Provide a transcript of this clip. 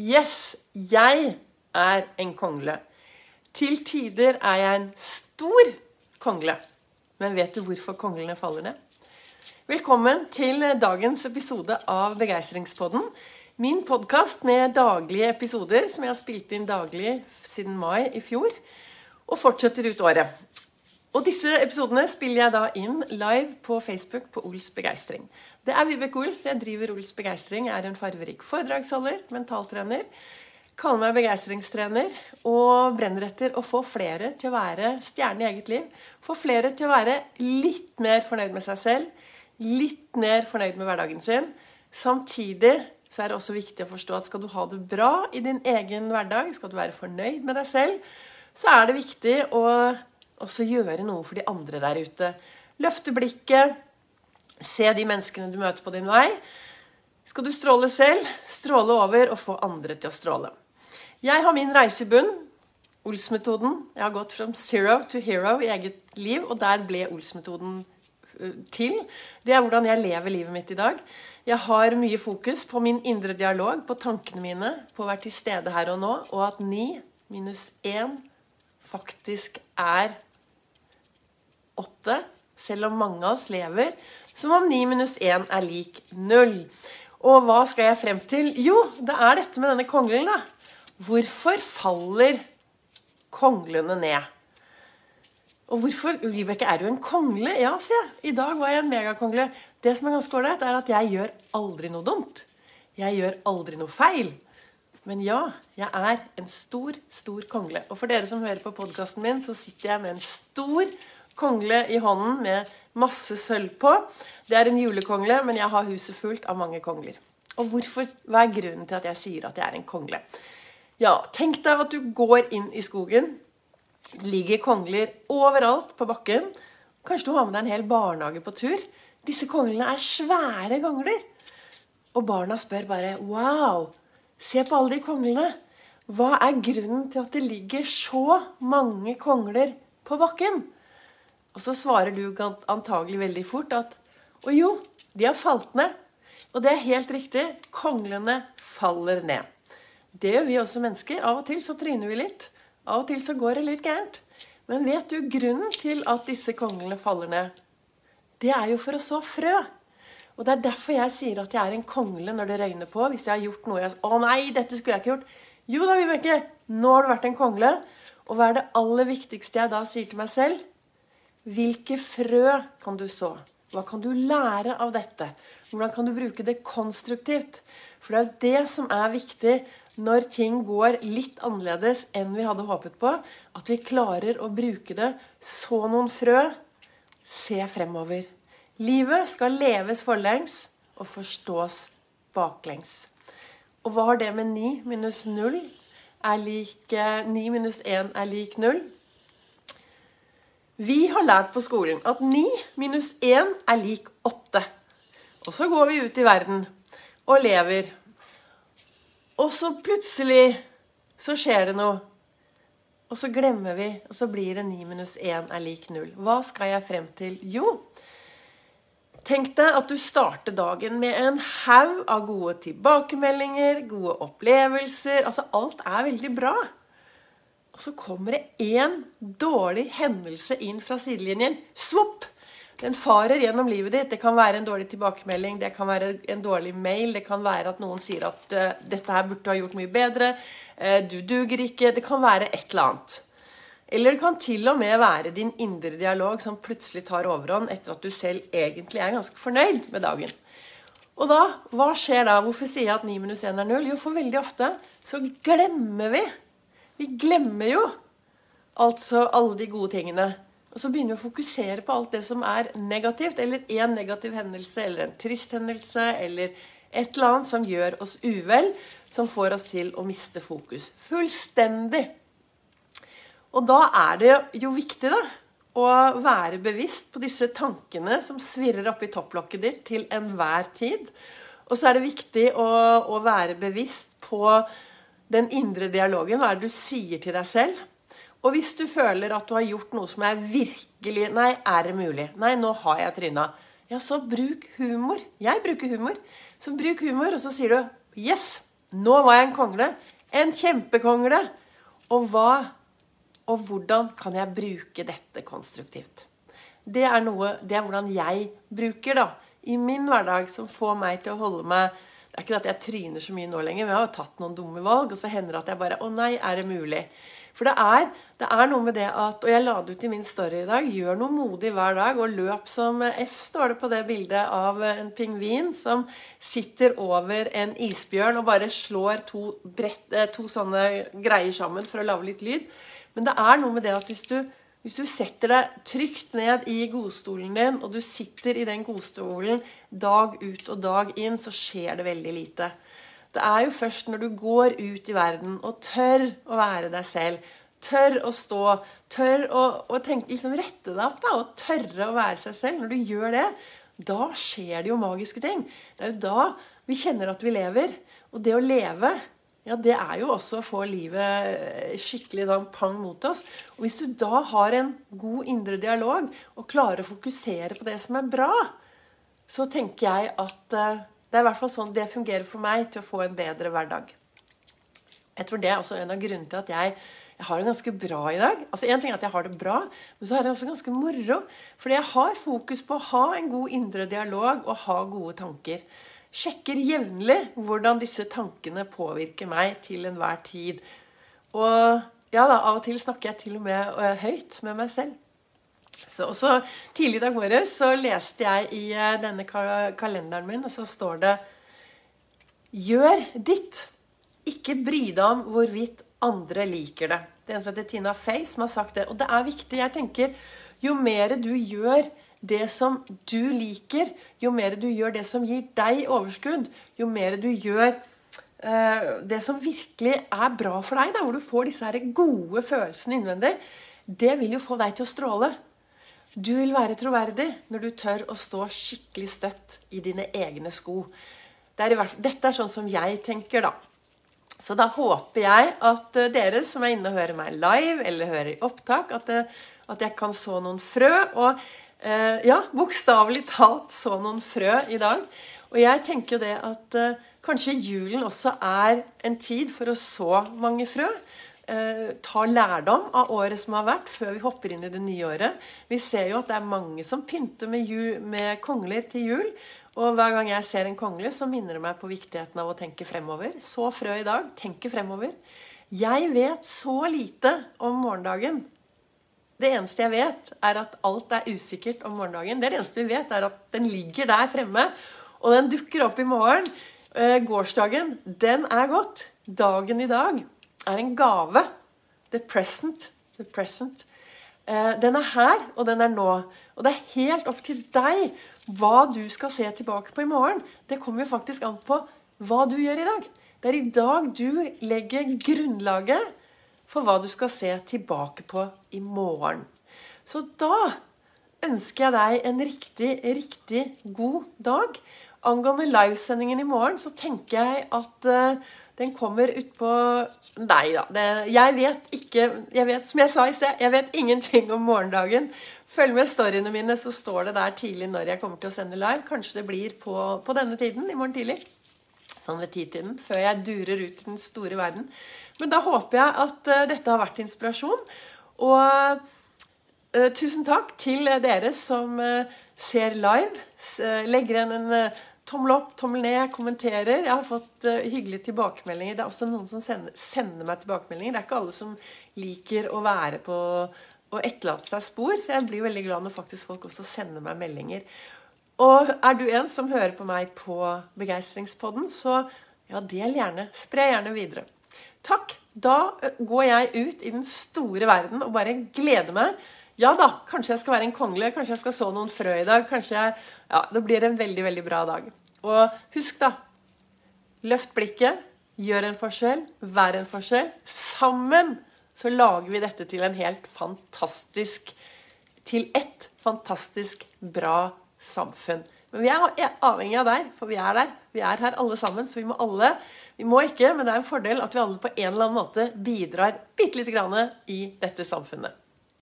Yes, jeg er en kongle. Til tider er jeg en stor kongle. Men vet du hvorfor konglene faller ned? Velkommen til dagens episode av Begeistringspodden. Min podkast med daglige episoder som jeg har spilt inn daglig siden mai i fjor. Og fortsetter ut året. Og disse episodene spiller jeg da inn live på Facebook på Ols Begeistring. Det er Vibeke Ols. Jeg driver Ols Begeistring. Jeg er en farverik foredragsholder, mentaltrener. Kaller meg begeistringstrener og brenner etter å få flere til å være stjerne i eget liv. Få flere til å være litt mer fornøyd med seg selv, litt mer fornøyd med hverdagen sin. Samtidig så er det også viktig å forstå at skal du ha det bra i din egen hverdag, skal du være fornøyd med deg selv, så er det viktig å også gjøre noe for de andre der ute. Løfte blikket, se de menneskene du møter på din vei. Skal du stråle selv, stråle over og få andre til å stråle. Jeg har min reise i bunn. Ols-metoden. Jeg har gått from zero to hero i eget liv, og der ble Ols-metoden til. Det er hvordan jeg lever livet mitt i dag. Jeg har mye fokus på min indre dialog, på tankene mine, på å være til stede her og nå, og at ni minus én faktisk er åtte, selv om mange av oss lever som om ni minus én er lik null. Og hva skal jeg frem til? Jo, det er dette med denne konglen, da. Hvorfor faller konglene ned? Og hvorfor Vibeke, er du en kongle? Ja, sier jeg. I dag var jeg en megakongle. Det som er ganske ålreit, er at jeg gjør aldri noe dumt. Jeg gjør aldri noe feil. Men ja, jeg er en stor, stor kongle. Og for dere som hører på podkasten min, så sitter jeg med en stor kongle i hånden med masse sølv på. Det er en julekongle, men jeg har huset fullt av mange kongler. Og hvorfor, Hva er grunnen til at jeg sier at jeg er en kongle? Ja, Tenk deg at du går inn i skogen. Det ligger kongler overalt på bakken. Kanskje du har med deg en hel barnehage på tur. Disse konglene er svære kongler. Og barna spør bare Wow, se på alle de konglene. Hva er grunnen til at det ligger så mange kongler på bakken? Og så svarer du antagelig veldig fort at Å jo, de har falt ned. Og det er helt riktig. Konglene faller ned. Det gjør vi også mennesker. Av og til så tryner vi litt. Av og til så går det litt gærent. Men vet du grunnen til at disse konglene faller ned? Det er jo for å så frø. Og Det er derfor jeg sier at jeg er en kongle når det røyner på. Hvis jeg har gjort noe jeg Å nei, dette skulle jeg ikke gjort. Jo da, Vibeke. Nå har du vært en kongle. Og hva er det aller viktigste jeg da sier til meg selv? Hvilke frø kan du så? Hva kan du lære av dette? Hvordan kan du bruke det konstruktivt? For det er jo det som er viktig når ting går litt annerledes enn vi hadde håpet på. At vi klarer å bruke det. Så noen frø. Se fremover. Livet skal leves forlengs og forstås baklengs. Og hva har det med 9 minus 0 er lik 9 minus 1 er lik 0? Vi har lært på skolen at 9 minus 1 er lik 8. Og så går vi ut i verden og lever. Og så plutselig så skjer det noe. Og så glemmer vi, og så blir det 9 minus 1 er lik 0. Hva skal jeg frem til? Jo, tenk deg at du starter dagen med en haug av gode tilbakemeldinger, gode opplevelser. Altså alt er veldig bra. Og så kommer det én dårlig hendelse inn fra sidelinjen. Svopp! Den farer gjennom livet ditt. Det kan være en dårlig tilbakemelding, det kan være en dårlig mail, det kan være at noen sier at uh, 'dette her burde du ha gjort mye bedre', uh, 'du duger ikke'. Det kan være et eller annet. Eller det kan til og med være din indre dialog som plutselig tar overhånd etter at du selv egentlig er ganske fornøyd med dagen. Og da, hva skjer da? Hvorfor sier jeg at 9 minus 1 er 0? Jo, for veldig ofte så glemmer vi vi glemmer jo altså alle de gode tingene. Og så begynner vi å fokusere på alt det som er negativt, eller en negativ hendelse, eller en trist hendelse, eller et eller annet som gjør oss uvel, som får oss til å miste fokus. Fullstendig. Og da er det jo viktig da, å være bevisst på disse tankene som svirrer oppi topplokket ditt til enhver tid. Og så er det viktig å, å være bevisst på den indre dialogen. Hva er det du sier til deg selv? Og hvis du føler at du har gjort noe som er virkelig Nei, er det mulig? Nei, nå har jeg tryna. Ja, så bruk humor. Jeg bruker humor. Så bruk humor, og så sier du Yes, Nå var jeg en kongle. En kjempekongle. Og hva og hvordan kan jeg bruke dette konstruktivt? Det er, noe, det er hvordan jeg bruker da, i min hverdag, som får meg til å holde meg Det er ikke at jeg tryner så mye nå lenger, men jeg har jo tatt noen dumme valg, og så hender det at jeg bare Å nei, er det mulig? For det er, det er, noe med det at Og jeg la det ut i min story i dag. Gjør noe modig hver dag, og løp som F, står det på det bildet av en pingvin som sitter over en isbjørn og bare slår to, brett, eh, to sånne greier sammen for å lage litt lyd. Men det er noe med det at hvis du, hvis du setter deg trygt ned i godstolen din, og du sitter i den godstolen dag ut og dag inn, så skjer det veldig lite. Det er jo først når du går ut i verden og tør å være deg selv, tør å stå, tør å, å tenke, liksom rette deg opp da, og tørre å være seg selv Når du gjør det, da skjer det jo magiske ting. Det er jo da vi kjenner at vi lever. Og det å leve, ja, det er jo også å få livet eh, skikkelig sånn pang mot oss. Og hvis du da har en god indre dialog og klarer å fokusere på det som er bra, så tenker jeg at uh, det er i hvert fall sånn det fungerer for meg til å få en bedre hverdag. Jeg tror det er også en av grunnene til at jeg, jeg har det ganske bra i dag. Altså en ting er at jeg har det bra, men så har jeg også ganske moro. Fordi jeg har fokus på å ha en god indre dialog og ha gode tanker. Sjekker jevnlig hvordan disse tankene påvirker meg til enhver tid. Og ja da, av og til snakker jeg til og med uh, høyt med meg selv. Så også Tidlig i dag morges så leste jeg i eh, denne kalenderen min, og så står det Gjør ditt. Ikke bry deg om hvorvidt andre liker det. Det er en som heter Tina Fey, som har sagt det. Og det er viktig. Jeg tenker, Jo mer du gjør det som du liker, jo mer du gjør det som gir deg overskudd, jo mer du gjør uh, det som virkelig er bra for deg, da, hvor du får disse her gode følelsene innvendig, det vil jo få deg til å stråle. Du vil være troverdig når du tør å stå skikkelig støtt i dine egne sko. Det er hvert, dette er sånn som jeg tenker, da. Så da håper jeg at eh, dere som er inne og hører meg live, eller hører i opptak, at, det, eh, at jeg kan så noen frø. Og eh, ja, bokstavelig talt så noen frø i dag. Og jeg tenker jo det at eh, kanskje julen også er en tid for å så mange frø eh, ta lærdom av året som har vært, før vi hopper inn i det nye året. Vi ser jo at det er mange som pynter med, jul, med kongler til jul. Og hver gang jeg ser en kongle, så minner det meg på viktigheten av å tenke fremover. Så frø i dag. Tenke fremover. Jeg vet så lite om morgendagen. Det eneste jeg vet, er at alt er usikkert om morgendagen. Det eneste vi vet, er at den ligger der fremme, og den dukker opp i morgen. Eh, gårsdagen, den er gått. Dagen i dag er en gave. The present. The present. Eh, den er her, og den er nå. Og det er helt opp til deg hva du skal se tilbake på i morgen. Det kommer jo faktisk an på hva du gjør i dag. Det er i dag du legger grunnlaget for hva du skal se tilbake på i morgen. Så da ønsker jeg deg en riktig, riktig god dag. Angående livesendingen i morgen, så tenker jeg at uh, den kommer utpå Nei da. Det, jeg vet ikke jeg vet, Som jeg sa i sted, jeg vet ingenting om morgendagen. Følg med storyene mine, så står det der tidlig når jeg kommer til å sende live. Kanskje det blir på, på denne tiden i morgen tidlig. Sånn ved titiden. Før jeg durer ut i den store verden. Men da håper jeg at uh, dette har vært inspirasjon. Og uh, tusen takk til dere som uh, ser live. legger igjen en tommel opp, tommel ned, kommenterer. Jeg har fått uh, hyggelige tilbakemeldinger. Det er også noen som sender, sender, meg tilbakemeldinger. Det er ikke alle som liker å være på og etterlate seg spor, så jeg blir veldig glad når faktisk folk også sender meg meldinger. Og er du en som hører på meg på Begeistringspodden, så ja, del gjerne. Spre gjerne videre. Takk. Da går jeg ut i den store verden og bare gleder meg. Ja da, kanskje jeg skal være en kongle, kanskje jeg skal så noen frø i dag. kanskje jeg, ja, Det blir en veldig, veldig bra dag. Og husk, da. Løft blikket. Gjør en forskjell. Vær en forskjell. Sammen så lager vi dette til en helt fantastisk Til ett fantastisk bra samfunn. Men vi er avhengig av deg, for vi er der. Vi er her alle sammen, så vi må alle Vi må ikke, men det er en fordel at vi alle på en eller annen måte bidrar bitte lite grann i dette samfunnet.